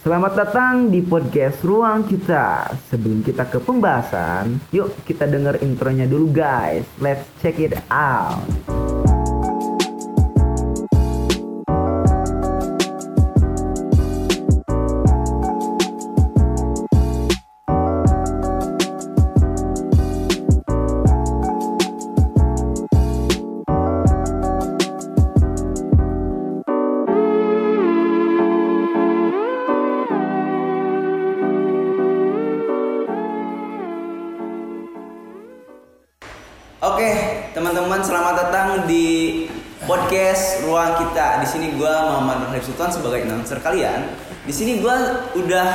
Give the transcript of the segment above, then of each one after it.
Selamat datang di podcast Ruang Kita. Sebelum kita ke pembahasan, yuk kita denger intronya dulu guys. Let's check it out. Announcer kalian. Di sini gua udah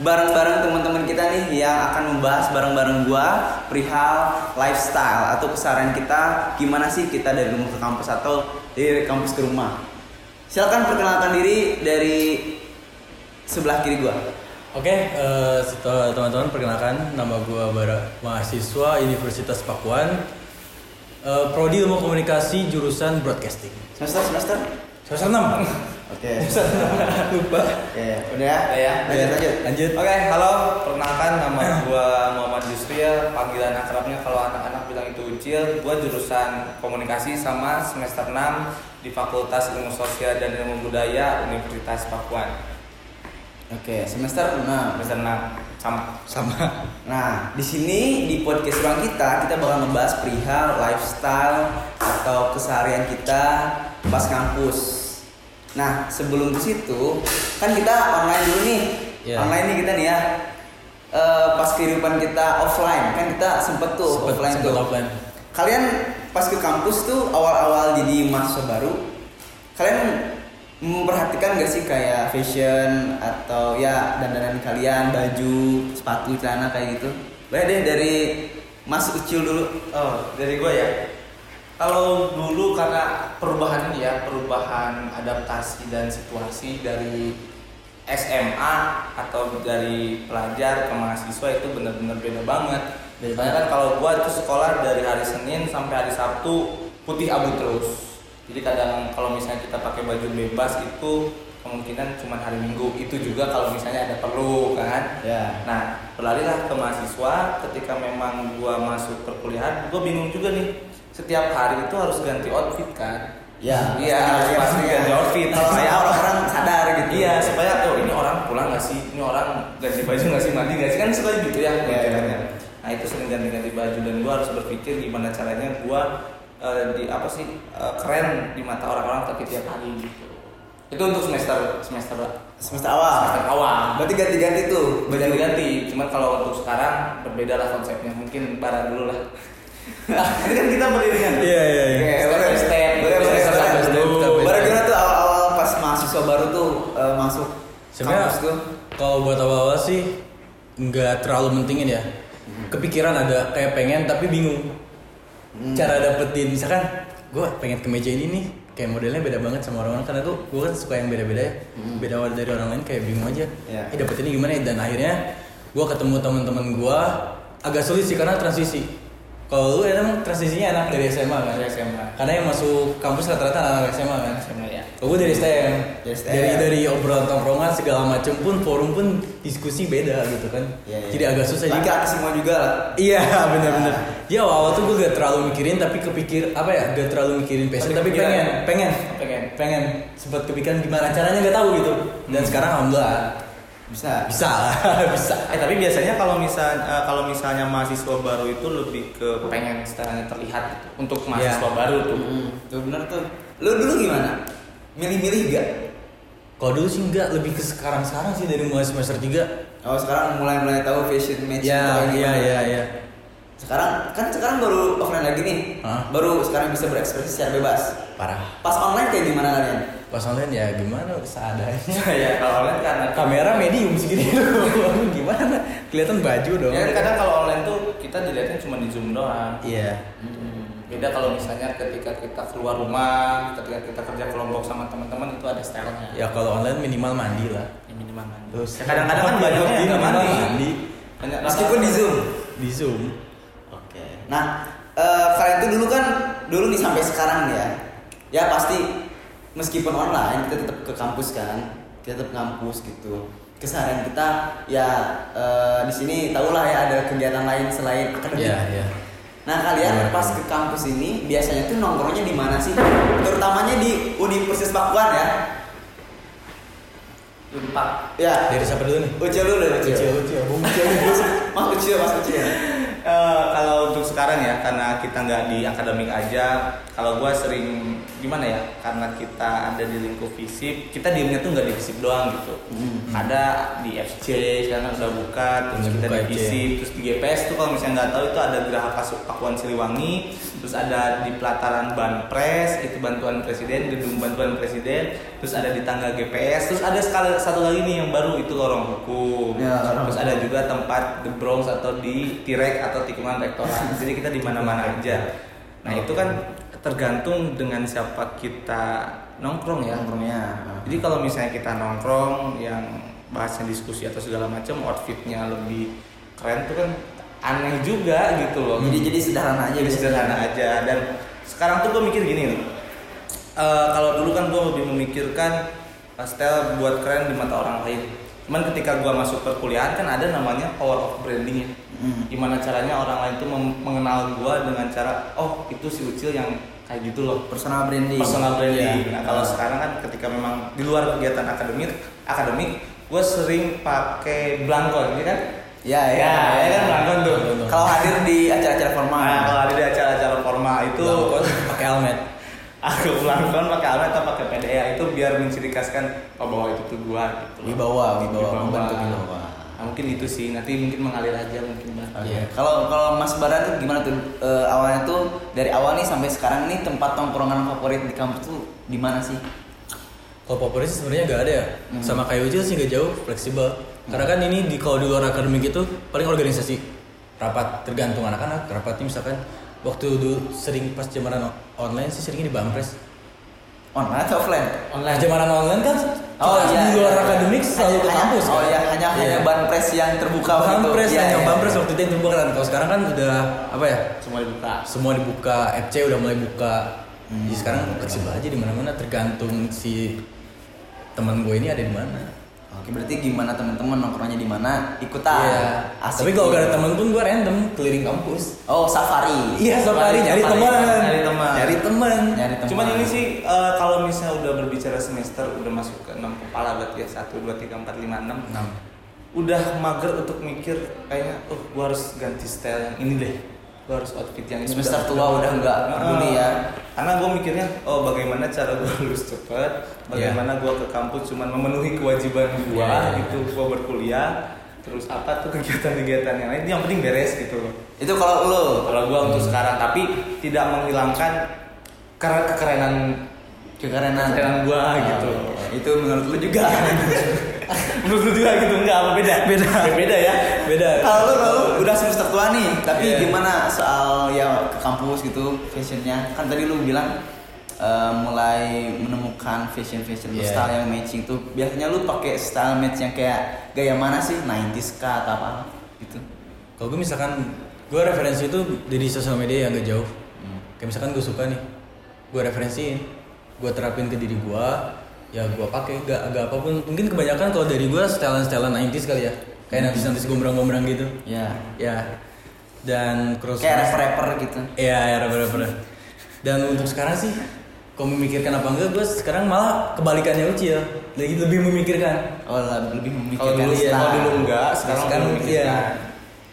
bareng-bareng teman-teman kita nih yang akan membahas bareng-bareng gua perihal lifestyle atau keseharian kita gimana sih kita dari rumah ke kampus atau dari kampus ke rumah. Silakan perkenalkan diri dari sebelah kiri gua. Oke, eh, setelah teman-teman perkenalkan nama gua Bara, mahasiswa Universitas Pakuan, eh, prodi ilmu komunikasi jurusan broadcasting. Semester semester. Semester 6 Oke. Lupa. Oke, udah ya. Lanjut lanjut. Lanjut. Oke, halo. Perkenalkan nama gua Muhammad Yusril. Panggilan akrabnya kalau anak-anak bilang itu Ucil. Gua jurusan komunikasi sama semester 6 di Fakultas Ilmu Sosial dan Ilmu Budaya Universitas Pakuan. Oke, semester 6. Semester 6 sama. Sama. Nah, di sini di podcast ruang kita kita bakal ngebahas perihal lifestyle atau keseharian kita pas kampus. Nah, sebelum ke situ kan kita online dulu nih. Iya. Online nih kita nih ya. Eh, pas kehidupan kita offline kan kita sempet tuh Sempet- offline sempet tuh. offline. Kalian pas ke kampus tuh awal-awal jadi mahasiswa baru, kalian memperhatikan gak sih kayak fashion atau ya dandanan kalian, baju, sepatu, celana kayak gitu? Boleh deh dari Mas Ucil dulu. Oh, dari gua ya. Kalau dulu karena perubahan ini ya, perubahan adaptasi dan situasi dari SMA atau dari pelajar ke mahasiswa itu benar-benar beda banget. Soalnya kan kalau gua itu sekolah dari hari Senin sampai hari Sabtu putih abu terus. Jadi kadang kalau misalnya kita pakai baju bebas itu kemungkinan cuma hari Minggu. Itu juga kalau misalnya ada perlu kan. Ya. Nah, berlarilah ke mahasiswa ketika memang gua masuk perkuliahan, gua bingung juga nih. Setiap hari itu harus ganti outfit kan? Ya, Iya, pasti ganti outfit. Kalau Supaya saya orang sadar gitu. Iya, supaya oh ini orang pulang nggak sih? Ini orang ganti baju nggak sih? Mandi nggak sih? Kan suka gitu ya. Iya, iya, pikirannya. iya. Nah itu sering ganti-ganti baju dan gua harus berpikir gimana caranya gua eh, di apa sih eh, keren di mata orang-orang tapi tiap hari gitu. Itu untuk semester semester Semester awal. semester awal. Berarti ganti-ganti tuh. Ganti-ganti. Cuman kalau untuk sekarang berbeda lah konsepnya. Mungkin bara dulu lah. Ini kan kita beriringan. Iya, iya, iya. Oke, Step by step. Baru tuh awal-awal pas mahasiswa baru tuh eh, masuk Sebenarnya kampus tuh? kalau buat awal-awal sih nggak terlalu mentingin ya. Kepikiran ada kayak pengen tapi bingung. Hmm. Cara dapetin misalkan gue pengen ke meja ini nih kayak modelnya beda banget sama orang-orang karena tuh gue kan suka yang beda-beda ya. Beda dari orang lain kayak bingung aja. Iya. Eh dapetinnya gimana ya? Dan akhirnya gue ketemu teman-teman gue agak sulit sih karena transisi. Kalau lu emang transisinya enak dari SMA kan? Dari SMA. Karena yang masuk kampus rata-rata anak SMA kan? SMA ya. Oh, gue dari STM. Dari STM. Dari dari obrolan tongkrongan segala macem pun forum pun diskusi beda gitu kan. Iya, iya. Jadi agak susah juga. Semua juga lah. Iya benar-benar. Ya awal tuh gue gak terlalu mikirin tapi kepikir apa ya gak terlalu mikirin passion Tapi tapi kepikiran. pengen pengen Pengen. pengen sempat kepikiran gimana caranya gak tahu gitu. Dan sekarang alhamdulillah Bisa. bisa bisa. Eh tapi biasanya kalau misal eh, kalau misalnya mahasiswa baru itu lebih ke pengen setelahnya terlihat gitu. untuk mahasiswa Iya. baru tuh. Hmm, tuh bener tuh. Lu dulu gimana? Milih-milih gak? Kalau dulu sih enggak lebih ke sekarang-sekarang sih dari mulai semester 3 Oh sekarang mulai-mulai tahu fashion match Ya, iya, gimana. iya, iya. Sekarang kan sekarang baru offline lagi nih. Hah? Baru sekarang bisa berekspresi secara bebas. Parah. Pas online kayak gimana kalian? Pas online ya gimana seadanya. ya kalau online karena Kamera medium segini doang. gimana? Kelihatan baju dong. Ya kadang kalau online tuh kita dilihatnya cuma di zoom doang. Iya. Beda kalau misalnya ketika kita keluar rumah, ketika kita kerja kelompok sama teman-teman itu ada stylenya. Ya kalau online minimal mandi lah. Ya, minimal mandi. Terus Ya, kadang-kadang kan banyaknya nggak mandi. mandi. Banyak Meskipun di Zoom. Di Zoom. Oke. Nah, eh, kalian tuh dulu kan dulu nih sampai sekarang ya. Ya pasti meskipun online kita tetap ke kampus kan. kita tetap ngampus gitu keseharian kita ya eh, di sini tahulah ya ada kegiatan lain selain akademik Iya, iya. Nah kalian pas ke kampus ini biasanya tuh nongkrongnya di mana sih? Terutamanya di Universitas Pakuan ya. Unpad. Ya. Dari siapa dulu nih? Ucil dulu deh, Ucil. Ucil, Ucil, Mas Ucil, Mas Ucil. Eh, kalau untuk sekarang ya karena kita nggak di akademik aja kalau gua sering gimana ya karena kita ada di lingkup fisip kita diemnya tuh nggak di fisip doang gitu. Hmm. ada di FC sekarang udah buka terus Udah kita buka di fisip terus di GPS tuh kalau misalnya nggak tahu itu ada Geraha Pasuk Pakuan Siliwangi terus ada di pelataran Banpres itu bantuan presiden gedung bantuan presiden terus ada di tangga GPS terus ada sekali satu lagi nih yang baru itu lorong hukum. Ya, terus ada juga tempat The Bronx atau di Tirek atau tikungan rektorat. Jadi kita di mana-mana aja. Nah itu kan tergantung dengan siapa kita nongkrong ya Nongkrongnya. jadi kalau misalnya kita nongkrong yang bahasnya diskusi atau segala macam outfitnya lebih keren tuh kan aneh juga gitu loh. Jadi jadi sederhana aja jadi sederhana aja. Dan sekarang tuh gue mikir gini nih Eh, kalau dulu kan gue lebih memikirkan pastel buat keren di mata orang lain cuman ketika gue masuk perkuliahan kan ada namanya power of branding ya Hmm. gimana caranya orang lain tuh mengenal gue dengan cara oh itu si Ucil yang kayak gitu loh Personal branding. personal branding. Iya. Nah kalau sekarang kan ketika memang di luar kegiatan akademik, akademik, gue sering pakai blankon, ya kan? Ya, ya. Ya, ya kan blankon tuh. Blankon. Kalau hadir di acara-acara formal. Nah kalau ada di acara-acara formal itu, pakai helmet. Aku blankon pakai alat atau pakai PDA itu biar mencirikaskan oh bahwa itu tuh gua gitu. loh. Wibawa, wibawa, Wibawa. membantu wibawa. Nah, mungkin itu sih, nanti mungkin mengalir aja mungkin Bang. Iya. Kalau kalau Mas Bara tuh gimana tuh Eh, awalnya tuh dari awal nih sampai sekarang nih tempat tongkrongan favorit di kampus tuh di mana sih? Kalau favorit sih sebenarnya nggak ada ya. Hmm. Sama kayak Ucil sih nggak jauh, fleksibel. Karena kan ini di kalau di luar akademik itu paling organisasi rapat tergantung anak-anak. Rapatnya misalkan waktu dulu sering pas zamanan o- online sih seringnya di Bampres. Online atau offline? Nah, zamanan online kan kita di luar iya. akademik selalu Hanya- ke hanya- kampus. Oh kan? iya, hanya hanya Iya. Banpres yang terbuka Bampres Iya, hanya iya. Bampres waktu itu yang terbuka kan. Kalau sekarang kan udah apa ya? Semua dibuka. Semua dibuka, FC udah mulai buka. Jadi sekarang fleksibel aja di mana-mana tergantung si teman gue ini ada di mana. Oke, berarti gimana teman-teman nongkrongnya di mana? Ikutan. Iya. Asik. Tapi kalau gak ada temen pun gue random keliling kampus. Oh, safari. Iya, safari nyari safari. teman. Nyari teman. Nyari teman. Nyari teman. Cuman ini sih eh, kalau misalnya udah berbicara semester udah masuk ke 6 kepala berarti ya 1 2 3 4 5 6. Enam. Udah mager untuk mikir kayaknya oh gua harus ganti style yang ini deh. Gua harus outfit yang ini. Semester tua udah nggak peduli ya. Karena gue mikirnya oh bagaimana cara gue lulus cepet, bagaimana gua ke kampus cuman memenuhi kewajiban gua Iya, iya. gitu gua berkuliah terus apa tuh kegiatan-kegiatan yang lain yang penting beres gitu loh Itu kalau lo. kalau gua untuk sekarang tapi tidak menghilangkan karena kekerenan Kekerenan. kekerenan gua Ah, gitu Itu menurut lu juga. menurut lu juga gitu enggak apa beda Beda. beda ya Beda. kalau lu, kalau udah semester tua nih, tapi Iya. gimana soal ya ke kampus gitu, fashionnya? Kan tadi lu bilang eh, mulai menemukan fashion fashion Iya. style yang matching tuh. Biasanya lu pakai style match yang kayak gaya mana sih? 90s kah atau apa? Gitu. Kalau gue misalkan gue referensi itu dari sosial media yang gak jauh. Kayak misalkan gue suka nih, gue referensiin, gue terapin ke diri gue, ya gue pakai gak agak apa pun. Mungkin kebanyakan kalau dari gue setelan setelan 90s kali ya, kayak nanti nanti gombrang-gombrang gitu. Ya. Ya. Dan cross Kayak rapper-rapper gitu. Iya, ya rapper-rapper. Dan untuk sekarang sih, kalau memikirkan apa enggak, gue sekarang malah kebalikannya Uci ya. Lagi lebih memikirkan. Oh, lebih kalau memikirkan dulu style. kalau dulu enggak sekarang, Sekarang udah iya. memikirkan.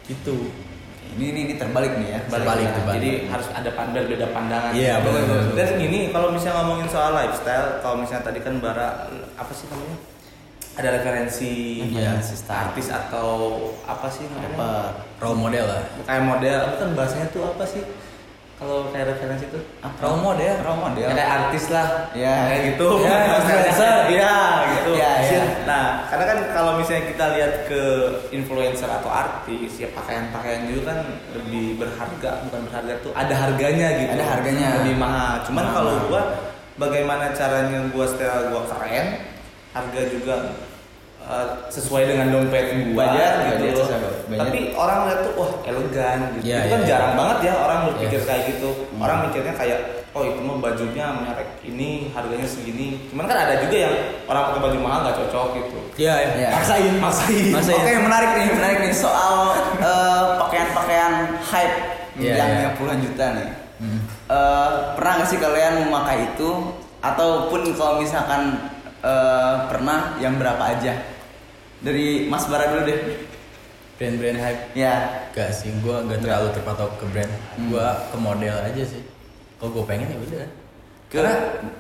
Gitu. Ini, ini, ini terbalik nih ya. Terbalik, terbalik. Jadi harus ada pandang beda pandangan. Iya, benar, benar, benar. Dan gini, kalau misalnya ngomongin soal lifestyle, kalau misalnya tadi kan bara apa sih namanya? Ada referensi Iya, si artis atau apa sih Apa? namanya? Role model lah. Kayak model, apa kan bahasanya tuh apa sih? Kalau kayak referensi itu Apa? Role model. Role model. Ya, kayak artis lah, Iya. kayak gitu. Ya, influencer. Iya, gitu. Iya, iya. Nah, karena kan kalau misalnya kita lihat ke influencer atau artis, ya pakaian-pakaian juga kan lebih berharga, bukan berharga tuh ada harganya gitu. Ada harganya. Lebih mahal. Cuman kalau gua bagaimana caranya gua style gua keren, harga juga uh, sesuai dengan dompet gua Budget, gitu loh. Tapi orang lihat tuh wah elegan gitu. Iya, itu kan iya, jarang iya. banget ya orang berpikir Iya. kayak gitu. Hmm. Orang mikirnya kayak oh itu mah bajunya merek ini harganya segini cuman kan ada juga yang orang pakai baju mahal nggak cocok gitu Iya, ya. Iya. Maksain, maksain Maksain. Oke menarik nih, menarik nih soal eh, pakaian-pakaian hype Iya, yang iya. yang puluhan juta nih. Hmm. Eh, pernah nggak sih kalian memakai itu? Ataupun kalau misalkan eh, pernah, yang berapa aja? Dari Mas Bara dulu deh. Brand-brand hype. Ya, Gak sih, gue gak terlalu terpatok ke brand. Hmm. Gue ke model aja sih. Kalau gue pengen ya udah. Karena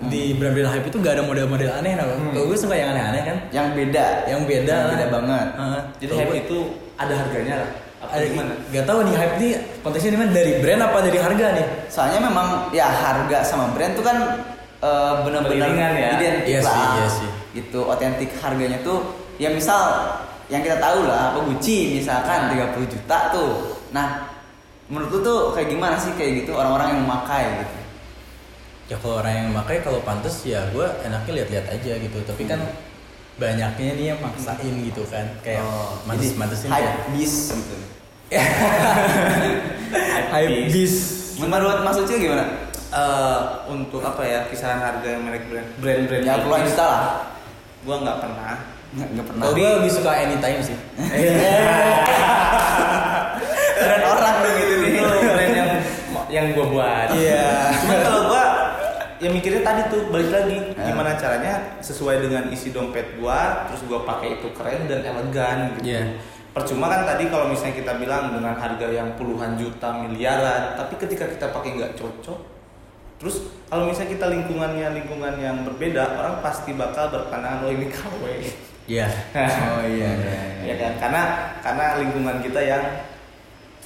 di brand-brand hype itu gak ada model-model aneh nah. Hmm. Kalau gue suka yang aneh-aneh kan. yang beda. Yang beda. Yang beda banget. Heeh. jadi hype itu ada harganya lah apa ada gimana Gak tau di hype nih konteksnya di mana dari brand apa dari harga nih? Soalnya memang ya harga sama brand tuh kan eh, benar-benar ya. identik Iya lah. sih, iya sih. Gitu, otentik harganya tuh ya misal yang kita tahu lah apa Gucci misalkan 30 juta tuh. Nah, menurut lu tuh kayak gimana sih kayak gitu orang-orang yang memakai gitu? Ya kalau orang yang pakai kalau pantas ya gue enaknya lihat-lihat aja gitu. Tapi kan banyaknya nih yang maksain gitu kan. Kayak Oh, mantesin hype bis gitu. hype bis. Menurut Mas Ucil gimana? Eh, untuk apa ya kisaran harga yang merek brand brand brand Ya puluhan juta lah. gua nggak pernah Nggak, pernah. Gue lebih suka anytime sih. Brand orang tuh gitu nih. itu brand yang yang gua buat Iya. cuman kalau gua ya mikirnya tadi tuh balik lagi Ya. gimana caranya sesuai dengan isi dompet gua terus gua pakai itu keren dan elegan gitu Iya. percuma kan tadi kalau misalnya kita bilang dengan harga yang puluhan juta miliaran tapi ketika kita pakai nggak cocok terus kalau misalnya kita lingkungannya lingkungan yang berbeda orang pasti bakal berpandangan oh ini KW Iya. Oh iya, iya, iya. ya kan karena karena lingkungan kita yang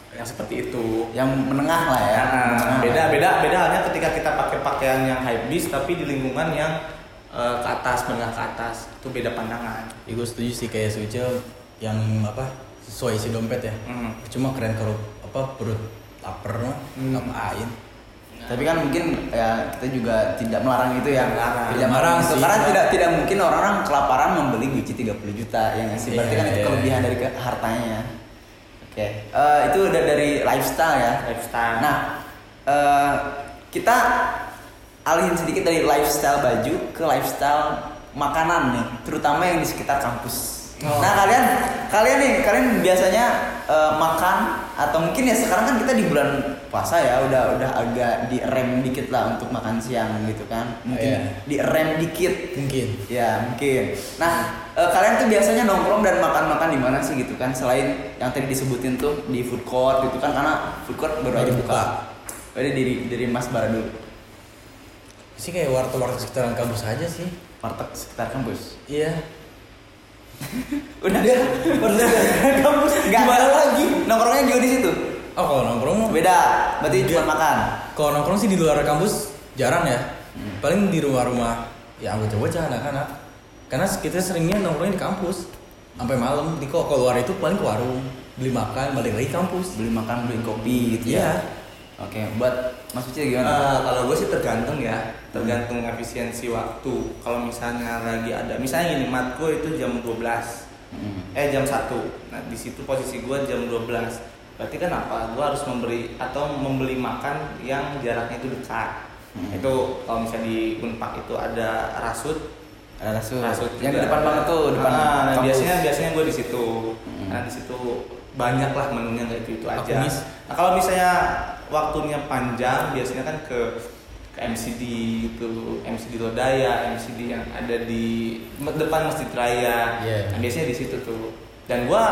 yang seperti itu Yang menengah lah ya. Nah, Menengah. beda beda beda halnya ketika kita pakai pakaian yang high bis tapi di lingkungan yang eh, ke atas menengah ke atas itu beda pandangan Ya, gue setuju sih kayak Sucil yang apa sesuai isi dompet ya. Hmm. Cuma keren kalau apa perut lapar Hmm. ngapain? Tapi kan mungkin ya kita juga tidak melarang itu ya. Melarang. Tidak melarang itu sih. karena tidak tidak mungkin orang-orang kelaparan membeli Gucci 30 juta ya nggak sih. Berarti Iya, kan itu iya, kelebihan iya. dari ke- hartanya. Oke. Eh, itu udah dari lifestyle ya. lifestyle Nah, eh, kita alihin sedikit dari lifestyle baju ke lifestyle makanan nih, terutama yang di sekitar kampus. Oh. Nah, kalian kalian nih, kalian biasanya eh, makan atau mungkin ya sekarang kan kita di bulan puasa ya, udah udah agak direm dikit lah untuk makan siang gitu kan. Mungkin Iya. direm dikit. Mungkin. Ya mungkin. Nah eh, kalian tuh biasanya nongkrong dan makan-makan di mana sih gitu kan? Selain yang tadi disebutin tuh di food court gitu kan? Karena food court baru aja buka. Jadi dari dari Mas Bara dulu. Sih kayak warteg-warteg sekitaran kampus aja sih. Warteg sekitar kampus. Iya. Udah. Warteg sekitar kampus. Gak Gimana lagi. Nongkrongnya juga di situ. Oh kalau nongkrong Beda. Berarti Iya. cuma makan. Kalau nongkrong sih di luar kampus jarang ya. Hmm. Paling di rumah-rumah ya bocah-bocah anak-anak. Karena kita seringnya nongkrongnya di kampus sampai malam. Di kok keluar itu paling ke warung, beli makan, balik lagi kampus. Beli makan, beli kopi gitu Iya. ya. Oke, buat Mas Ucil gimana? Eh, kalau gue sih tergantung ya tergantung efisiensi waktu kalau misalnya lagi ada misalnya gini mat gue itu jam 12 Hmm. eh jam 1 nah di situ posisi gue jam 12 berarti kan apa gue harus memberi atau membeli makan yang jaraknya itu dekat Hmm. itu kalau misalnya di unpak itu ada rasut Ada rasut. rasut Yang di depan banget tuh, depan Ah, nah, kampus. biasanya biasanya gue di situ Hmm. nah di situ banyak lah menunya nggak itu itu aja nah kalau misalnya waktunya panjang biasanya kan ke ke MCD itu MCD Lodaya MCD yang ada di depan Masjid Raya Iya. nah, biasanya di situ tuh dan gua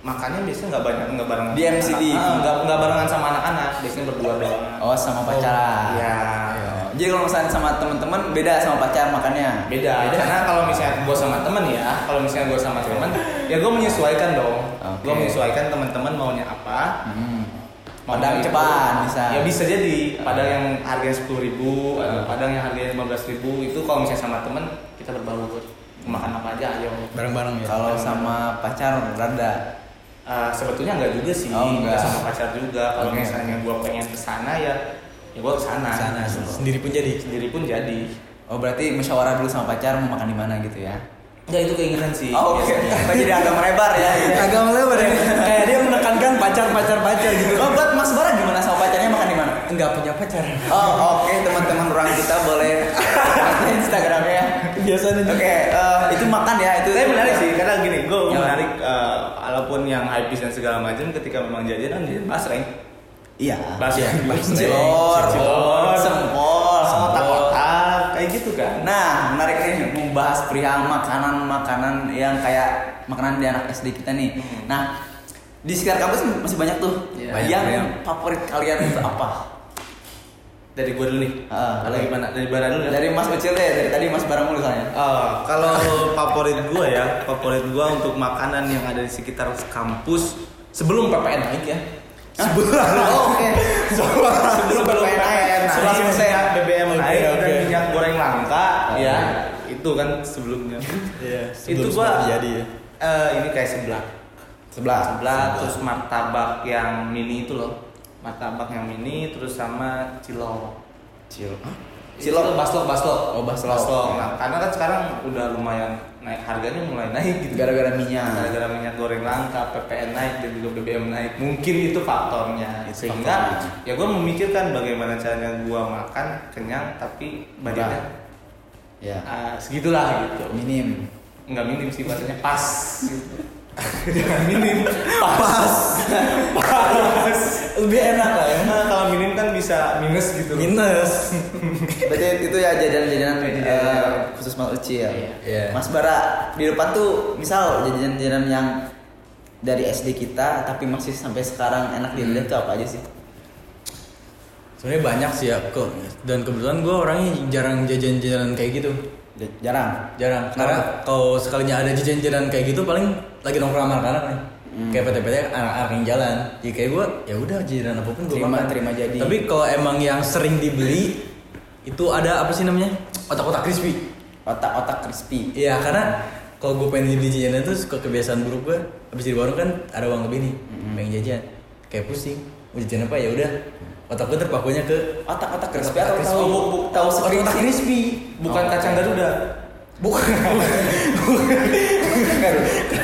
makannya biasanya nggak banyak nggak barengan Di MCD? ah, nggak nggak barengan sama anak-anak biasanya berdua doang Oh sama pacaran. Iya. Oh, Jadi kalau misalnya sama teman-teman beda sama pacar makannya. beda, karena kalau misalnya gue sama temen ya kalau misalnya gue sama temen ya gue menyesuaikan dong Oke. gue menyesuaikan teman-teman maunya apa Hmm. Padang cepat bisa. ya bisa jadi padang yang harganya sepuluh ribu Hmm. padang yang harganya lima belas ribu itu kalau misalnya sama temen kita berbaur makan apa aja ayo Bareng-bareng ya. Kalau sama pacar rada. Eh, sebetulnya enggak juga sih Oh, enggak. sama pacar juga kalau Oke. misalnya gue pengen ke sana ya ya gue ke sana Sana gitu. sendiri pun jadi. sendiri pun jadi Oh berarti musyawarah dulu sama pacar mau makan di mana gitu ya? ya itu keinginan sih Oh, Oke. Kita jadi agak melebar ya. Agak lebar ya. Kayak dia menekankan pacar-pacar pacar gitu. Oh buat Mas Bara gimana sama pacarnya makan di mana? Nggak punya pacar. Oh oke teman-teman ruang kita boleh Instagramnya ya. Biasanya. Oke eh, itu makan ya itu. Tapi menarik sih, karena gini, gue Ya. menarik eh, walaupun yang hypebeast dan segala macam ketika memang jadian kan jadi basreng. Iya. Bas Iya, bas- Cilor, Cilor. sempol, Otak-otak kayak gitu kan. Nah, menarik nih membahas perihal makanan-makanan yang kayak makanan di anak SD kita nih. Hmm. Nah, di sekitar kampus masih banyak tuh. Iya. Banyak, yang banyak. favorit kalian itu apa? Dari gue dulu nih. Ah, Kalau gimana? Dari Bara dulu. Dari Mas Ucil deh, dari tadi Mas barang mulu soalnya. Ah, kalau favorit gua ya, favorit gua untuk makanan yang ada di sekitar kampus sebelum PPN naik ya. Sebelum Oh, oke. sebelum PPN naik, Sebelum sebelum saya BBM naik dan minyak goreng langka ya. Itu kan sebelumnya. Iya. itu gua jadi ya. eh, ini kayak seblak. Sebelah. Seblak terus martabak yang mini itu loh. Martabak yang mini terus sama cilok. Cil. Cilok baslok baslok. Oh, baslok. Nah, karena kan sekarang udah lumayan naik harganya mulai naik gitu. Gara-gara minyak. Gara-gara minyak goreng langka, PPN naik dan juga BBM naik. Mungkin itu faktornya. Itu Sehingga faktornya. ya gue memikirkan bagaimana caranya gue makan kenyang tapi budgetnya Ya. ah, segitulah gitu. Minim. Enggak minim sih bahasanya pas gitu. Jangan minim, pas. pas. Lebih enak lah ya. Nah, kalau minim kan bisa minus gitu. Minus. Berarti itu ya jajanan-jajanan Jajanan. eh, khusus Mas Uci ya. Iya. Iya. Mas Bara di depan tuh misal jajanan-jajanan yang dari SD kita tapi masih sampai sekarang enak Hmm. dilihat tuh apa aja sih? Sebenarnya banyak sih ya kok. Dan kebetulan gue orangnya jarang jajan-jajanan kayak gitu. Jarang. Jarang. Karena kalau sekalinya ada jajan-jajanan kayak gitu paling lagi nongkrong sama anak-anak nih. Hmm. Kayak PT-PT anak-anak yang jalan. Ya kayak gue ya udah jajanan apa pun gue Terima- makan. terima jadi. Tapi kalau emang yang sering dibeli itu ada apa sih namanya? Otak-otak crispy. Otak-otak crispy. Iya karena kalau gue pengen beli jajanan itu suka kebiasaan buruk gue. Habis di warung kan ada uang lebih nih. Mm-mm. Pengen jajan. Kayak pusing. Mau jajan apa ya udah. Otak gue terpakunya ke Otak-otak crispy atau crispy. tahu tahu otak crispy? Bukan Oh. kacang Garuda. Bukan.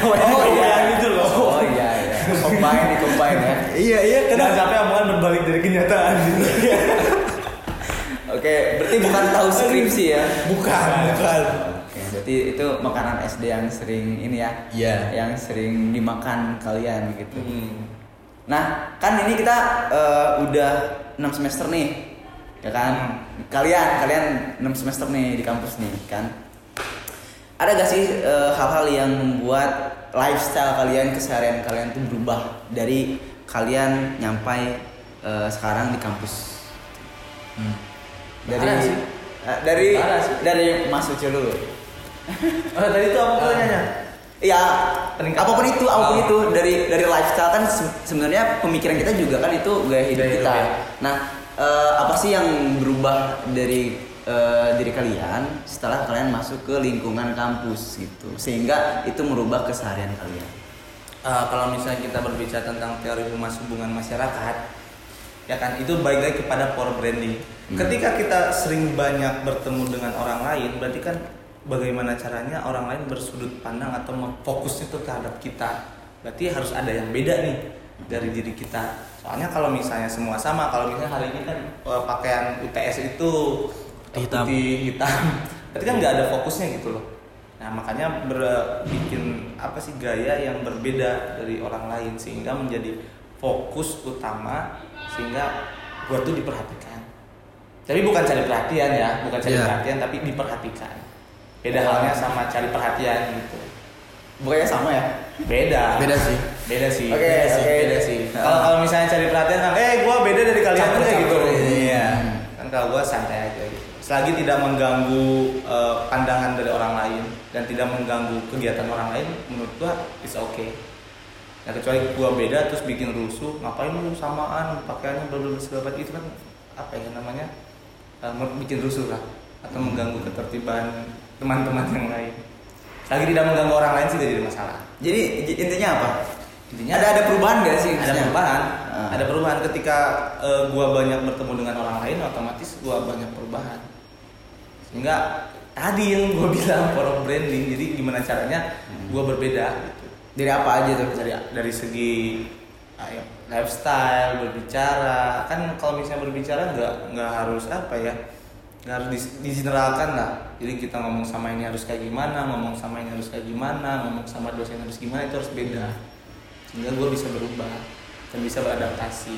Oh iya gitu loh. Oh iya iya. Combine nih combine ya. iya iya Jangan sampai omongan berbalik dari kenyataan. Oke, berarti bukan tahu skripsi ya. Bukan, bukan. Berarti itu makanan SD yang sering ini ya. Iya. Yang sering dimakan kalian gitu. Hmm. Nah, kan ini kita eh, udah 6 semester nih. Ya kan? Kalian kalian 6 semester nih di kampus nih, kan? Ada gak sih eh, hal-hal yang membuat lifestyle kalian, keseharian kalian tuh berubah dari kalian nyampai eh, sekarang di kampus? Hmm. Dari Ada sih. eh, dari Ada sih. dari Mas Ucil dulu. Oh, tadi itu apa pertanyaannya? Peningkatan. apa pun itu, apa pun Oh. itu dari dari lifestyle kan se- sebenarnya pemikiran kita juga kan itu gaya hidup Gaya hidup, kita. ya. Nah, eh, apa sih yang berubah dari eh, diri kalian setelah kalian masuk ke lingkungan kampus gitu, sehingga itu merubah keseharian kalian. Eh, kalau misalnya kita berbicara tentang teori humas hubungan masyarakat, ya kan itu balik lagi kepada power branding. Hmm. Ketika kita sering banyak bertemu dengan orang lain, berarti kan bagaimana caranya orang lain bersudut pandang atau fokus itu terhadap kita. Berarti harus ada yang beda nih dari diri kita. Soalnya kalau misalnya semua sama, kalau misalnya hari ini kan eh, pakaian UTS itu Hitam. putih hitam, berarti kan nggak ada fokusnya gitu loh. Nah makanya ber- bikin apa sih gaya yang berbeda dari orang lain sehingga menjadi fokus utama sehingga gua tuh diperhatikan. Tapi bukan cari perhatian ya, bukan cari Iya. perhatian tapi diperhatikan. Beda halnya sama cari perhatian gitu. Bukannya sama ya? Beda. Beda sih. Beda sih. Oke, sih. oke. Beda sih. Nah. Kalau kalau misalnya cari perhatian, eh gua beda dari kalian tuh kayak gitu. Iya. Kan kalau gua santai aja gitu. Selagi tidak mengganggu eh, pandangan dari orang lain dan tidak mengganggu kegiatan orang lain, menurut gua is okay. Nah kecuali gua beda terus bikin rusuh, ngapain lu samaan pakaiannya berbeda segala itu kan apa ya namanya mer- bikin rusuh lah atau mengganggu ketertiban teman-teman yang lain. Selagi tidak mengganggu orang lain sih tidak jadi masalah. Jadi intinya apa? Intinya ada ada perubahan gak sih? ada perubahan Ah. ada perubahan ketika eh, gua banyak bertemu dengan orang lain otomatis gua banyak perubahan sehingga tadi yang gua bilang power branding jadi gimana caranya Hmm. gua berbeda gitu Dari apa aja tuh? dari dari segi kayak lifestyle berbicara kan kalau misalnya berbicara nggak nggak harus apa ya harus dis- digeneralkan lah jadi kita ngomong sama ini harus kayak gimana ngomong sama ini harus kayak gimana ngomong sama dosen harus gimana itu harus beda sehingga gue bisa berubah dan bisa beradaptasi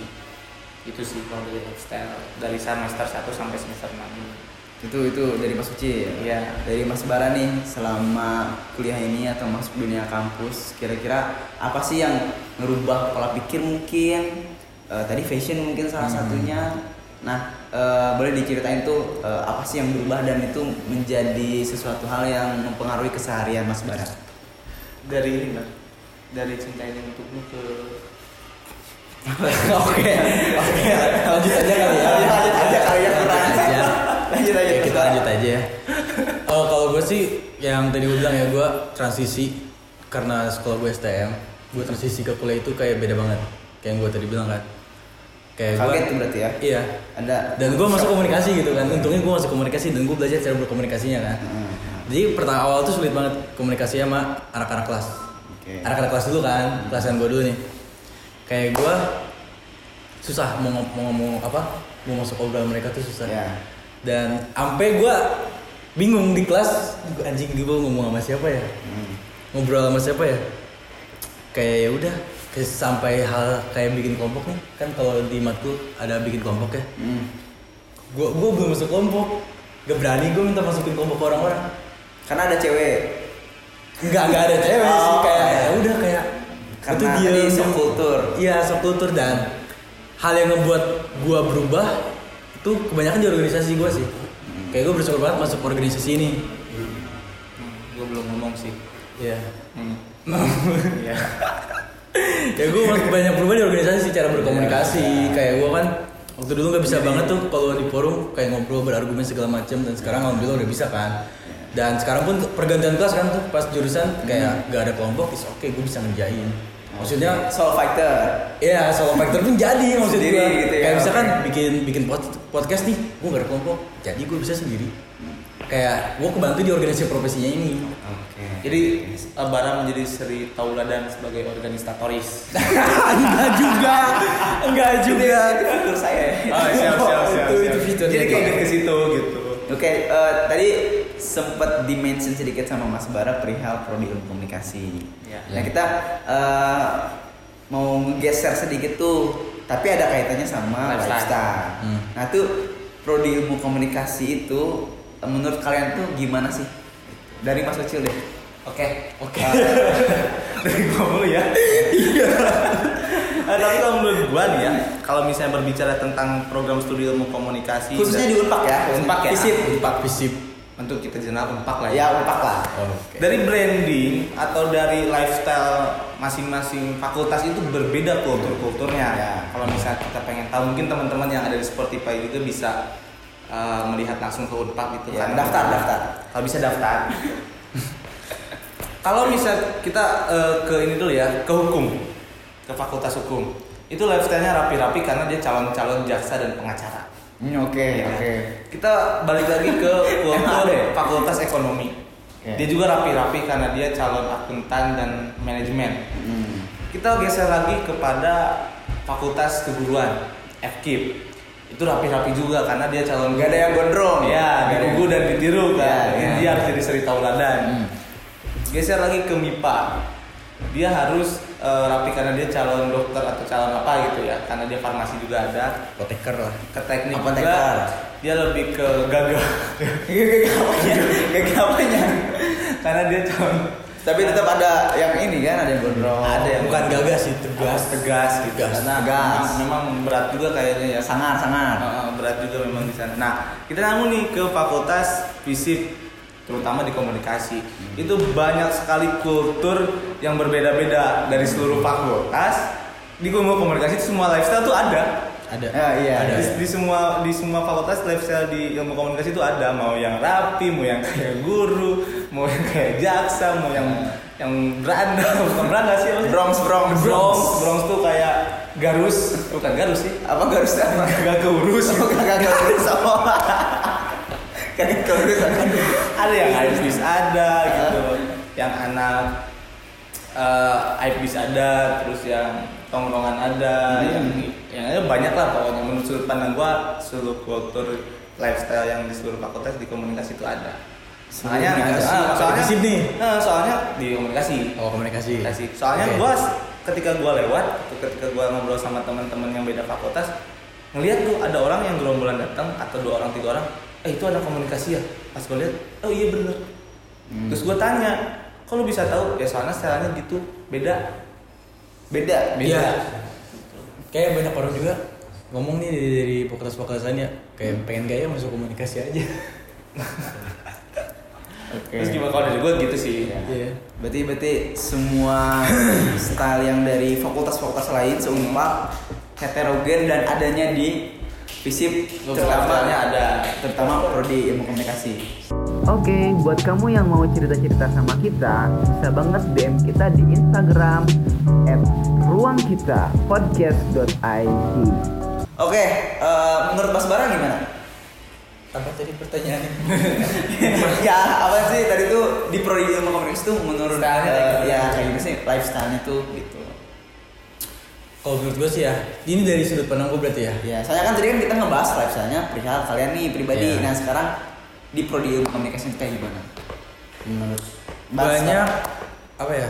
itu sih kalau dari lifestyle dari semester 1 sampai semester 6 ini Itu itu dari Mas Uci. ya? Iya. Dari Mas Bara nih selama kuliah ini atau masuk dunia kampus, kira-kira apa sih yang ngerubah pola pikir mungkin? Eh, tadi fashion mungkin salah Hmm. satunya. Nah, eh, boleh diceritain tuh eh, apa sih yang berubah dan itu menjadi sesuatu hal yang mempengaruhi keseharian Mas Bara? dari ini Mbak. dari cinta ini untukmu ke Oke, oke, lanjut aja kali ya. Lanjut aja kali ya, kurang. Lanjut aja. Lanjut aja. Ya, kita lanjut aja ya. Oh, kalau gue sih yang tadi gue bilang ya gue transisi karena sekolah gue STM, gue transisi ke kuliah itu kayak beda banget. Kayak yang gue tadi bilang kan. Kayak Kaget tuh berarti ya? Iya. Ada Dan gue masuk komunikasi gitu kan. Untungnya gue masuk komunikasi dan gue belajar cara berkomunikasinya kan. Hmm. Jadi pertama awal tuh sulit banget komunikasi sama anak-anak kelas. Oke. Anak-anak kelas dulu kan, kelasan gue dulu nih. Kayak gue susah mau, ngom- mau ngomong apa, mau masuk obrolan mereka tuh susah. Ya. Dan sampai gue bingung di kelas, anjing gue ngomong sama siapa ya? Hmm. Ngobrol sama siapa ya? Kayak ya udah, kayak sampai hal kayak bikin kelompok nih. Kan kalau di matkul ada bikin kelompok ya. Hmm. Gue gue belum masuk kelompok. Gak berani gue minta masukin kelompok ke orang-orang. Karena ada cewek. Enggak, enggak ada cewek sih Oh, kayak iya. ya udah kayak Karena itu shock diem. culture. Iya, shock culture dan hal yang ngebuat gua berubah itu kebanyakan di organisasi gua sih. Kayak gua bersyukur banget masuk organisasi ini. gue belum ngomong sih Iya. hmm. Iya. Ya gue banyak berubah di organisasi cara berkomunikasi kayak gue kan waktu dulu nggak bisa banget tuh kalau di forum kayak ngobrol berargumen segala macam dan sekarang alhamdulillah udah bisa kan dan sekarang pun pergantian kelas kan tuh pas jurusan kayak gak ada kelompok is oke gue bisa ngerjain maksudnya soul fighter. Iya, solo factor pun jadi maksud gue. gitu ya, Kayak misalkan oke. bikin bikin pod- podcast nih, gue gak ada kelompok, jadi gue bisa sendiri. Kayak gue kebantu di organisasi profesinya ini. Oke. jadi eh, Bara menjadi Sri Tauladan sebagai organisatoris enggak juga, enggak juga. Itu fitur saya. Oh, siap, siap, siap, Itu- siap. itu fiturnya Jadi kayak gua. ke situ gitu. Oke, eh, tadi sempat dimention sedikit sama Mas Bara perihal prodi ilmu komunikasi. Ya. Nah kita eh, mau geser sedikit tuh, tapi ada kaitannya sama Lifestyle. lifestyle. Hmm. Nah tuh prodi ilmu komunikasi itu menurut kalian tuh gimana sih? Dari Mas Ucil deh. Oke, oke. Dari dulu ya. Iya. Eh, tapi kalau menurut gua nih ya, kalau misalnya berbicara tentang program studi ilmu komunikasi Khususnya di Unpak ya. Unpak ya. Visip. Unpak Visip. untuk kita jenal Unpak lah ya. Ya Unpak lah. Oke. Dari branding atau dari lifestyle masing-masing fakultas itu berbeda kultur-kulturnya. Ya. Kalau misalnya kita pengen tahu, mungkin teman-teman yang ada di Spotify juga bisa uh, melihat langsung ke Unpak gitu Ya, kan. daftar, daftar. Kalau bisa daftar. Kalau bisa kita uh, ke ini dulu ya, ke hukum, ke fakultas hukum. Itu lifestyle-nya rapi-rapi karena dia calon-calon jaksa dan pengacara. Hmm, Oke, Ya kan? oke. Kita balik lagi ke MAD. Fakultas Ekonomi. Oke. Dia juga rapi-rapi karena dia calon akuntan dan manajemen. Hmm. Kita geser lagi kepada Fakultas Keguruan, FKIP. Itu rapi-rapi juga karena dia calon Gak ada yang gondrong. Ya, digugu dan ditiru kan. Ya, ya. Dia harus jadi seri tauladan. Hmm. Geser lagi ke MIPA. Dia harus eh, rapi karena dia calon dokter atau calon apa gitu ya. Karena dia farmasi juga ada. Apoteker lah. Ke teknik Apa juga dia lebih ke. Gak apanya? Gak apanya? karena dia calon Tapi tetap ada yang ini kan, ada yang gondrong. ada yang Bukan gagas sih, tegas. tegas gitu. Tegas. Karena Tegas. Memang, memang berat juga kayaknya ya. sangat sangat. Heeh, berat juga memang di sana. Nah, kita namun nih ke fakultas fisip terutama di komunikasi. Itu banyak sekali kultur yang berbeda-beda dari seluruh fakultas. Di komunikasi itu semua lifestyle tuh ada. Ada. Ya, iya. Ada. Di, di semua di semua fakultas lifestyle di ilmu komunikasi itu ada mau yang rapi, mau yang kayak guru, mau yang kayak jaksa, mau yang yang beranda, bukan beranda sih? Bronx, Bronx, Bronx, Bronx tuh kayak garus, bukan garus sih. Apa gak harus apa? Gak keurus. Oh, Kagak gak harus apa? Kagak keurus. ada yang artis ada gitu, yang anak eh IPs ada, terus yang tongkrongan ada, yang yang ada banyak lah pokoknya menurut sudut pandang gua seluruh kultur lifestyle yang di seluruh fakultas di komunikasi itu ada. Soalnya Komunikasi, soalnya di sini? Nah, soalnya di komunikasi. Oh komunikasi. Komunikasi. Soalnya Oke. gua ketika gua lewat, ketika gua ngobrol sama teman-teman yang beda fakultas, ngelihat tuh ada orang yang gerombolan datang atau dua orang tiga orang, eh itu anak komunikasi ya. Pas gua lihat, oh iya bener. Terus gua tanya, kok lu bisa tahu? Ya soalnya stylenya gitu, beda. Beda. Beda. Iya. Kayak banyak orang juga ngomong nih dari, dari fakultas-fakultasan ya kayak pengen gaya masuk komunikasi aja. Terus gimana kalau dari gua gitu sih. Iya. Berarti berarti semua style yang dari fakultas-fakultas lain seunpak heterogen dan adanya di FISIP terutama Lifestyle-nya ada. terutama prodi ilmu komunikasi. Oke, buat kamu yang mau cerita-cerita sama kita, bisa banget DM kita di Instagram @ruangkitapodcast.id. Oke, eh, menurut Mas Bara gimana? Apa tadi pertanyaannya? ya apa sih tadi tuh di prodi ilmu komunikasi tuh menurut Stylenya eh, kayak gimana? ya kayak gimana sih lifestyle-nya tuh gitu. Kalau menurut gue sih ya, ini dari sudut pandang gue berarti ya. Ya, saya kan tadi kan kita ngebahas lifestyle-nya perihal kalian nih pribadi. Iya. Nah, sekarang di prodi ilmu komunikasi kayak gimana? Menurut Banyak apa ya?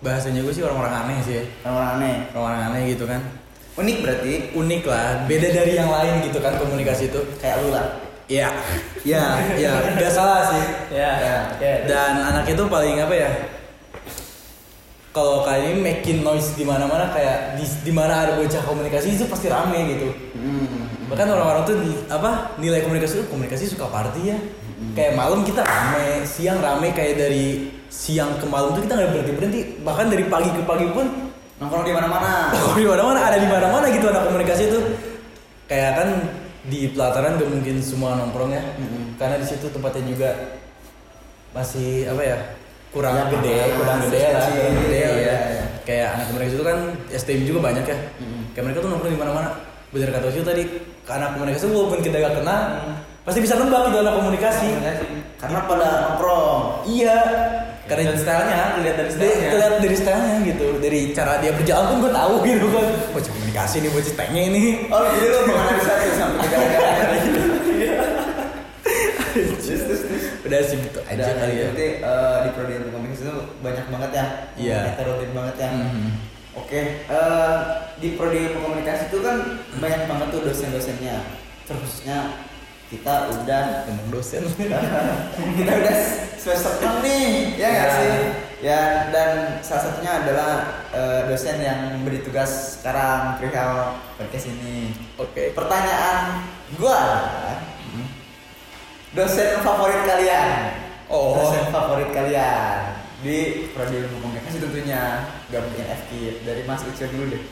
Bahasanya gue sih orang-orang aneh sih ya. orang aneh. Orang-orang aneh gitu kan. Unik berarti Unik lah, beda dari yang lain gitu kan komunikasi itu. kayak lu lah. Iya. Iya, iya, nggak salah sih. Ya. ya. Dan anak itu paling apa ya? Kalau kali ini making noise di mana-mana kayak di, di mana ada bocah komunikasi itu pasti rame gitu. Bahkan orang-orang tuh di, apa nilai komunikasi itu komunikasi suka party ya. Kayak malam kita rame, siang rame kayak dari siang ke malam tuh kita nggak berhenti berhenti. Bahkan dari pagi ke pagi pun Nongkrong di mana-mana. di mana-mana ada di mana-mana gitu anak komunikasi itu. Kayak kan di pelataran gak mungkin semua nongkrong ya. Karena di situ tempatnya juga masih apa ya kurang Ya, gede, kurang gede lah, kurang gede iya, ya. iya. Kayak anak komunikasi itu kan STM juga banyak ya. Kayak mereka tuh nongkrong di mana-mana. Bener kata Ucu tadi, anak komunikasi walaupun kita gak kenal, pasti bisa nembak gitu anak komunikasi. Karena pada nongkrong. Iya. Karena Karena dari stylenya, lihat dari stylenya. lihat dari stylenya gitu, dari cara dia berjalan pun gue tahu gitu kan. Bocah komunikasi nih, bocah pengen ini. Oh, jadi lu menganalisa sampai gara-gara gitu. Udah sih gitu aja kali ya. Berarti eh, di prodi komunikasi itu banyak banget ya. Iya. Heterogen banget ya. Mhm. Oke, eh, di prodi komunikasi itu kan banyak banget tuh dosen-dosennya. Terusnya kita udah Ngomong dosen. kita udah semester 6 nih, ya nggak Ya. sih? Ya, dan salah satunya adalah eh, dosen yang beri tugas sekarang perihal podcast ini. Oke. Pertanyaan gua adalah, dosen favorit kalian? Oh. Dosen favorit kalian di prodi ilmu komunikasi tentunya gak mungkin FK dari Mas Ucu dulu deh.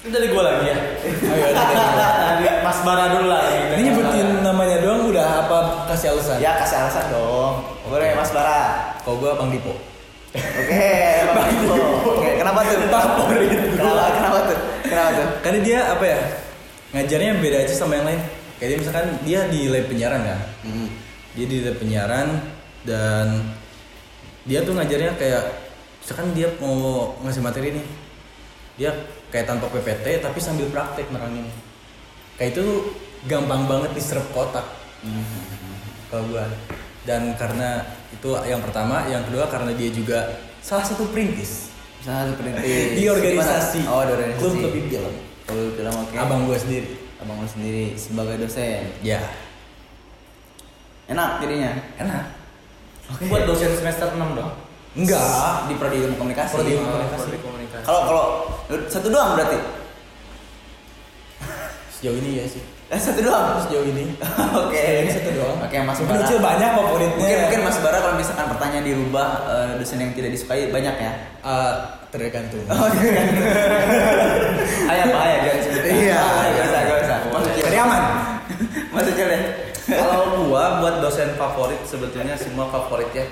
Itu dari gua lagi ya. Ayo, ada Dari Mas Bara dulu lah. Ini nyebutin namanya doang udah apa kasih alasan? Ya kasih alasan dong. Boleh Mas Bara. Kalau gue Bang Dipo. Oke, Bang. Oke, kenapa tuh? Favorit. Kenapa, kenapa tuh? Kenapa tuh? Karena dia apa ya? Ngajarnya beda aja sama yang lain. Kayak dia misalkan dia di lab penyiaran kan. Dia di lab penyiaran dan dia tuh ngajarnya kayak misalkan dia mau ngasih materi nih. Dia kayak tanpa PPT tapi sambil praktek nerangin. Kayak itu gampang banget diserap kotak. Kalau gua. Dan karena itu yang pertama, yang kedua karena dia juga salah satu perintis Salah satu perintis. di organisasi. Oh, di organisasi. Klub lebih film. Klub film oke. Abang gua sendiri. Abang lu sendiri sebagai dosen. Ya, Enak jadinya. enak. Buat dosen semester 6 dong. Enggak. Di prodi ilmu komunikasi. Prodi ilmu Oh, komunikasi. Kalau kalau satu doang berarti. Sejauh ini ya sih. Eh, satu doang. Sejauh ini. Oke. Sejauh ini satu doang. Oke, Mas Mungkin Bara. kecil banyak favoritnya. Mungkin mungkin Mas Bara kalau misalkan pertanyaan dirubah eh, dosen yang tidak disukai banyak ya. Eh, tergantung. Oh, Ayah apa ayah jangan sebut. Iya. Gak usah, gak usah. Masuk Cari aman. Masuk deh. Kalau gua buat dosen favorit sebetulnya semua favorit ya.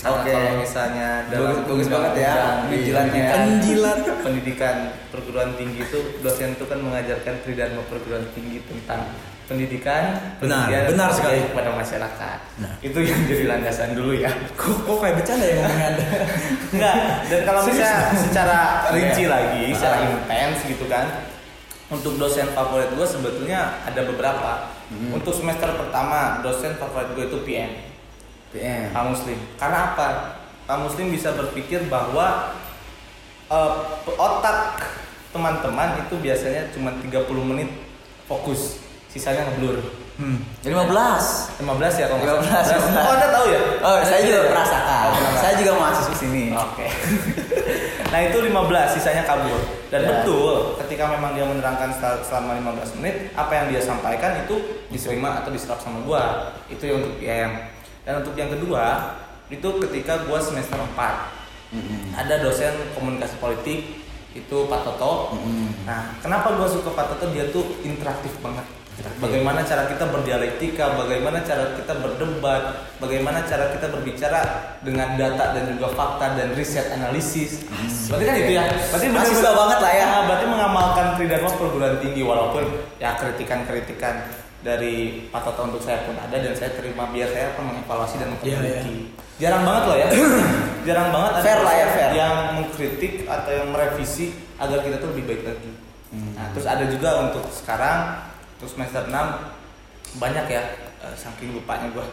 Oke. kalau misalnya dalam Bagus- banget ya, penjilatnya. pendidikan- Penjilat. pendidikan perguruan tinggi itu dosen itu kan mengajarkan tridharma perguruan tinggi tentang pendidikan, Benar, pengabdian, benar sekali. kepada masyarakat. Nah. Itu yang jadi landasan dulu ya. Kok, kok kayak bercanda ya ngomongnya anda? Enggak, dan kalau misalnya secara rinci Iya. lagi, secara Ah. intens gitu kan. Untuk dosen favorit gue sebetulnya ada beberapa. Hmm. Untuk semester pertama, dosen favorit gue itu PM. PM. Pak Muslim. Karena apa? Pak Muslim bisa berpikir bahwa eh, otak teman-teman itu biasanya cuma 30 menit fokus, sisanya ngeblur. Hmm. 15. 15 ya kalau nggak 15, salah. benar. Oh, Anda tahu ya? Oh, saya juga Iya. merasakan. Oh. Saya juga mahasiswa sini. Oke. nah itu 15 sisanya kabur. Dan Ya. betul ketika memang dia menerangkan sel- selama 15 menit apa yang dia sampaikan itu diterima atau diserap sama gua. Itu yang untuk PM. Dan untuk yang kedua itu ketika gua semester 4 Mm-mm. ada dosen komunikasi politik itu Pak Toto. Mm-mm. Nah, kenapa gua suka Pak Toto? Dia tuh interaktif banget. Bagaimana cara kita berdialektika, bagaimana cara kita berdebat, bagaimana cara kita berbicara dengan data dan juga fakta dan riset analisis. Berarti kan itu ya. Berarti Mahasiswa banget lah ya. Nah, berarti mengamalkan tridharma perguruan tinggi walaupun ya kritikan-kritikan dari Pak Toto untuk saya pun ada dan saya terima biar saya pun mengevaluasi dan Iya, memperbaiki. Jarang banget loh ya. Jarang banget ada Fair lah ya, fair. yang mengkritik atau yang merevisi agar kita tuh lebih baik lagi. Hmm. Nah, terus ada juga untuk sekarang terus semester 6 banyak ya eh, saking lupanya gua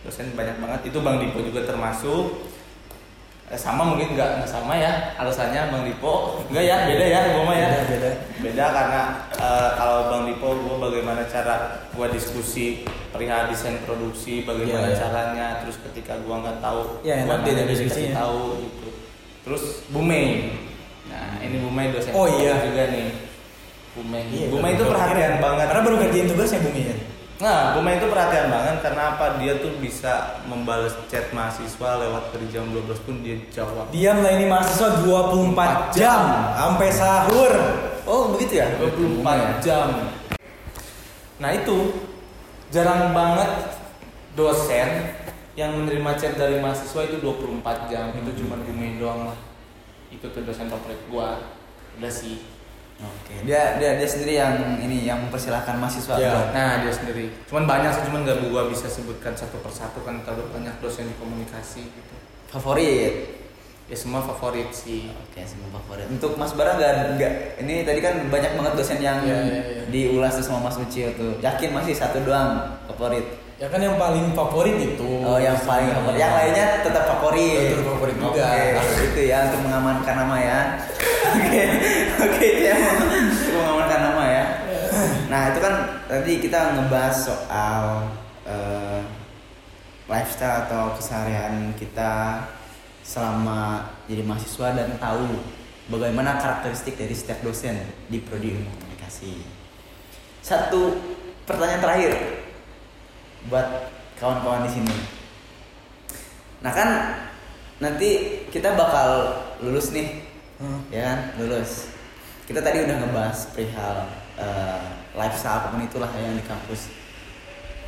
dosen banyak banget itu Bang Dipo juga termasuk Eh, sama mungkin nggak sama ya alasannya Bang Dipo enggak ya beda ya gua mah ya Beda, beda. beda karena eh, kalau Bang Dipo gua bagaimana cara gua diskusi perihal desain produksi bagaimana Iya, iya. caranya terus ketika gua nggak tahu nanya, dia diskusinya. kasih tahu gitu terus Bumei nah ini Bumei dosen Oh, iya. juga nih Bumei Iya, betul. itu perhatian banget Karena baru kerjain tugasnya Bumi ya. Nah, Buma itu perhatian banget karena apa? Dia tuh bisa membalas chat mahasiswa lewat dari jam 12 pun dia jawab. Dia melayani mahasiswa 24 jam sampai sahur. Oh, begitu ya? 24 jam. Nah, itu jarang banget dosen yang menerima chat dari mahasiswa itu 24 jam. Itu cuma Buma doang lah. Itu tuh dosen favorit gua. Udah sih. Oke. Dia dia dia sendiri yang ini yang mempersilahkan mahasiswa. Bro. Nah, dia sendiri. Cuman banyak sih, cuman gak gua bisa sebutkan satu persatu kan kalau banyak dosen di komunikasi gitu. Favorit. Ya semua favorit sih. Oke, semua favorit. Untuk Mas Bara nggak nggak ini tadi kan banyak banget dosen yang Iya, iya, iya. diulas sama Mas Ucil tuh. Yakin masih satu doang favorit. Ya kan yang paling favorit itu. Oh, yang paling favorit. Yang lainnya tetap favorit. Tetap favorit juga. Oke, itu ya untuk mengamankan nama ya. Oke, oke itu ya untuk mengamankan nama ya. Nah itu kan tadi kita ngebahas soal eh, lifestyle atau keseharian kita selama jadi mahasiswa dan tahu bagaimana karakteristik dari setiap dosen di prodi ilmu komunikasi. Satu pertanyaan terakhir buat kawan-kawan di sini. Nah kan nanti kita bakal lulus nih, Hmm. ya kan lulus. Kita tadi udah ngebahas perihal eh, lifestyle apa pun itulah yang di kampus.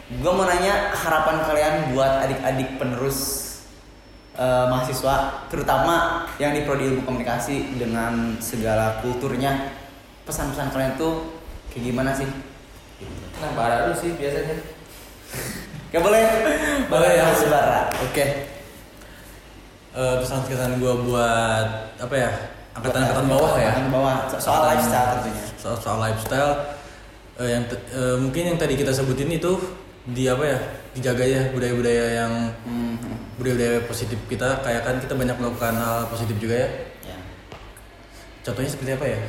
Gue mau nanya harapan kalian buat adik-adik penerus eh, mahasiswa, terutama yang di prodi ilmu komunikasi dengan segala kulturnya. Pesan-pesan kalian tuh kayak gimana sih? Nah, bara dulu sih biasanya. Gak boleh? Boleh ya. Bara. Oke. Eh, pesan-pesan gue buat apa ya? Angkatan-angkatan bawah ya. Angkatan bawah. So- soal lifestyle tentunya. Soal, soal lifestyle eh, yang te- eh, mungkin yang tadi kita sebutin itu di apa ya? Dijaga ya budaya-budaya yang Hmm. budaya-budaya positif kita kayak kan kita banyak melakukan hal positif juga ya. Ya. Contohnya seperti apa ya?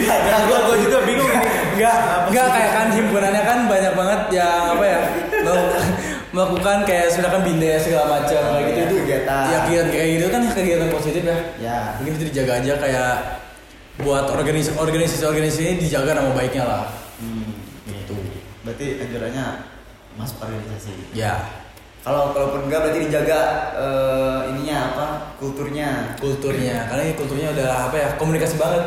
Nah, gua, gua juga bingung ini. Enggak, enggak kayak kan himpunannya kan banyak banget yang apa ya? melakukan, kayak misalkan bindes segala macam kayak gitu Ya, itu kegiatan. ya kegiatan kayak gitu kan kegiatan positif ya Ya. mungkin itu dijaga aja kayak buat organisasi organisasi organisasi ini dijaga nama baiknya lah Hmm. gitu Berarti anjurannya masuk organisasi. ya Kalau kalaupun enggak berarti dijaga eh, ininya apa? Kulturnya. kulturnya karena ini kulturnya udah apa ya komunikasi banget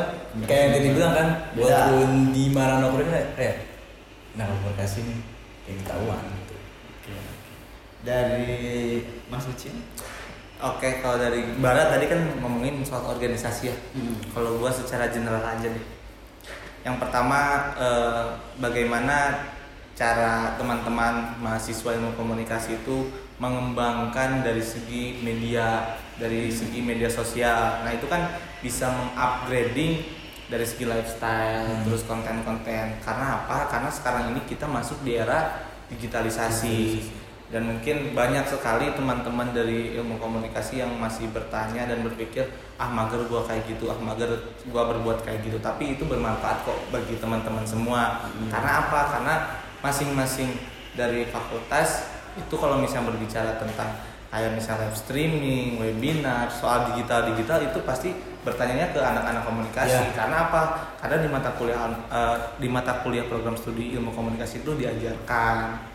kayak yang tadi bilang kan Beda. walaupun di mana nongkrongnya kayak nah komunikasi nih kayak ketahuan gitu dari Mas Ucin Oke, kalau dari Barat tadi kan ngomongin soal organisasi ya. Hmm. Kalau gua secara general aja deh. Yang pertama eh, bagaimana cara teman-teman mahasiswa ilmu komunikasi itu mengembangkan dari segi media, dari segi media sosial. Nah, itu kan bisa mengupgrading dari segi lifestyle, terus konten-konten. Karena apa? Karena sekarang ini kita masuk di era digitalisasi dan mungkin banyak sekali teman-teman dari ilmu komunikasi yang masih bertanya dan berpikir ah mager gua kayak gitu ah mager gua berbuat kayak gitu. Tapi itu bermanfaat kok bagi teman-teman semua. Karena apa? Karena masing-masing dari fakultas itu kalau misalnya berbicara tentang kayak misalnya live streaming, webinar, soal digital digital itu pasti bertanyanya ke anak-anak komunikasi. Ya. karena apa? Karena di mata kuliah eh, di mata kuliah program studi ilmu komunikasi itu diajarkan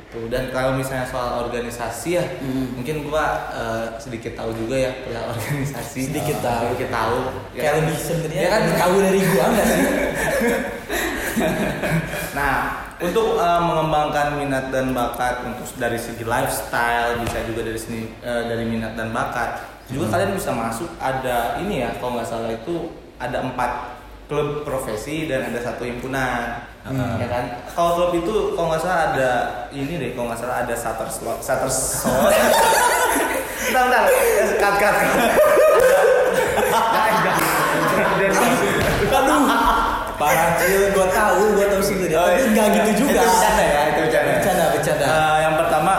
itu dan kalau misalnya soal organisasi ya Hmm. mungkin gua eh, sedikit tahu juga ya perihal organisasi Sedikit tahu. sedikit tahu ya Kayak kan? lebih sebenarnya Ya kan? tahu dari gua enggak sih? nah untuk eh, mengembangkan minat dan bakat untuk dari segi lifestyle bisa juga dari sini eh, dari minat dan bakat juga kalian bisa masuk ada ini ya kalau nggak salah itu ada empat klub profesi dan ada satu himpunan Hmm. ya kan kalau klub itu kalau nggak salah ada ini deh kalau nggak salah ada shutter slot shutter slot bentar bentar cut cut Aduh. Parah Cil, gua tahu, gua tahu sih Oh, Tapi enggak gitu juga. Itu bercanda ya, itu bercanda. Bercanda, bercanda. Eh, yang pertama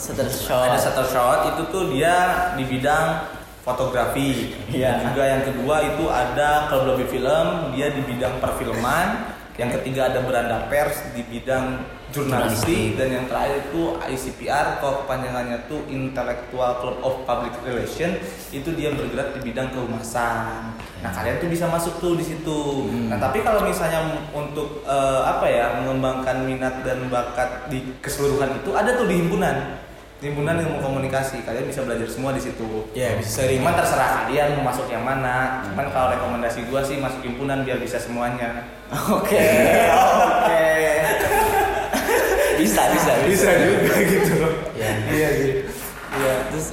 Setter ada shutter shot itu tuh dia di bidang fotografi. Iya. Dan juga yang kedua itu ada kalau lebih film dia di bidang perfilman. Yang ketiga ada beranda pers di bidang jurnalistik dan yang terakhir itu ICPR kalau kepanjangannya tuh Intellectual Club of Public Relation itu dia bergerak di bidang kehumasan. Nah kalian tuh bisa masuk tuh di situ. Nah tapi kalau misalnya untuk eh, apa ya mengembangkan minat dan bakat di keseluruhan itu ada tuh di himpunan himpunan ilmu komunikasi kalian bisa belajar semua di situ Ya, bisa sharing. cuman terserah kalian mau masuk yang mana cuman kalau rekomendasi gua sih masuk himpunan biar bisa semuanya Oke, oke. bisa, bisa, juga gitu Ya. iya sih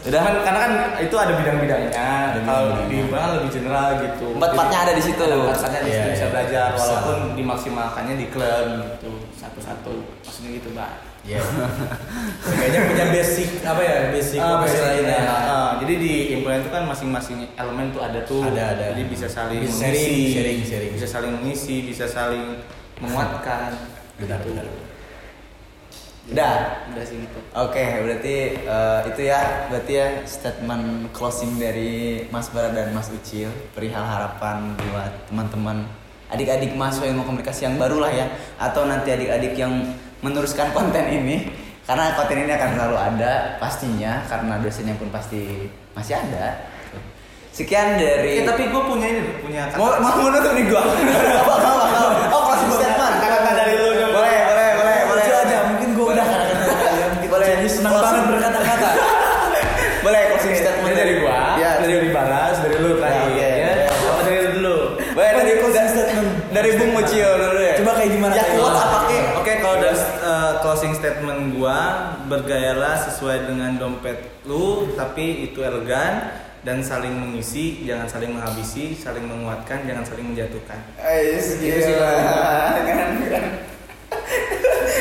udah karena kan itu ada bidang-bidangnya kalau di himpunan kan lebih general gitu Empat-empatnya ada di situ. empat-empatnya di situ Iya, bisa iya. belajar Bisa. walaupun dimaksimalkannya di klub gitu satu-satu maksudnya gitu mbak Iya. Kayaknya punya basic apa ya? Basic profesi basic, lainnya. ya. Ah, jadi di himpunan itu kan masing-masing elemen tuh ada tuh. Ada, ada. Jadi bisa saling Bisa mengisi, sharing, sharing, sharing. bisa saling mengisi, bisa saling menguatkan. Benar, Gitu. benar. Udah. Udah sih gitu. Oke, berarti eh, itu ya, berarti ya statement closing dari Mas Barat dan Mas Ucil perihal harapan buat teman-teman adik-adik mahasiswa ilmu komunikasi yang baru lah ya, atau nanti adik-adik yang meneruskan konten ini, karena konten ini akan selalu ada pastinya, karena dosennya pun pasti masih ada. Sekian dari. Eh, tapi gue punya ini, punya kata. mau mau menutup nih gua. Apa apa bergayalah sesuai dengan dompet lu, tapi itu elegan dan saling mengisi, jangan saling menghabisi, saling menguatkan, jangan saling menjatuhkan. Eh, Itu segitu sih. Kan, kan.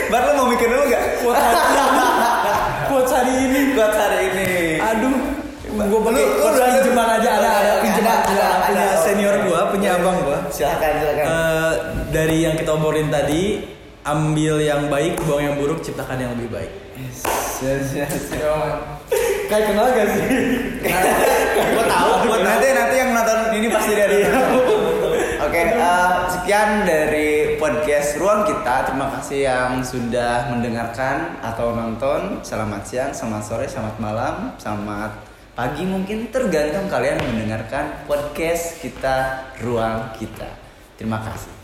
Bar lu mau mikir dulu gak? Kuat hari ini. Kuat hari ini. Buat hari ini. Aduh. Quotes udah ada- pinjaman aja ada ada pinjaman ada, punya, ada, punya ada. senior gua, punya abang gua. Silakan, silakan. Eh, dari yang kita obrolin tadi, ambil yang baik, buang yang buruk, ciptakan yang lebih baik. Kayak kenal gak sih? Gua tahu, gua nanti nanti yang nonton ini pasti dari. Oke, eh, sekian dari podcast Ruang Kita. Terima kasih yang sudah mendengarkan atau nonton. Selamat siang, selamat sore, selamat malam, selamat pagi mungkin tergantung kalian mendengarkan podcast kita Ruang Kita. Terima kasih.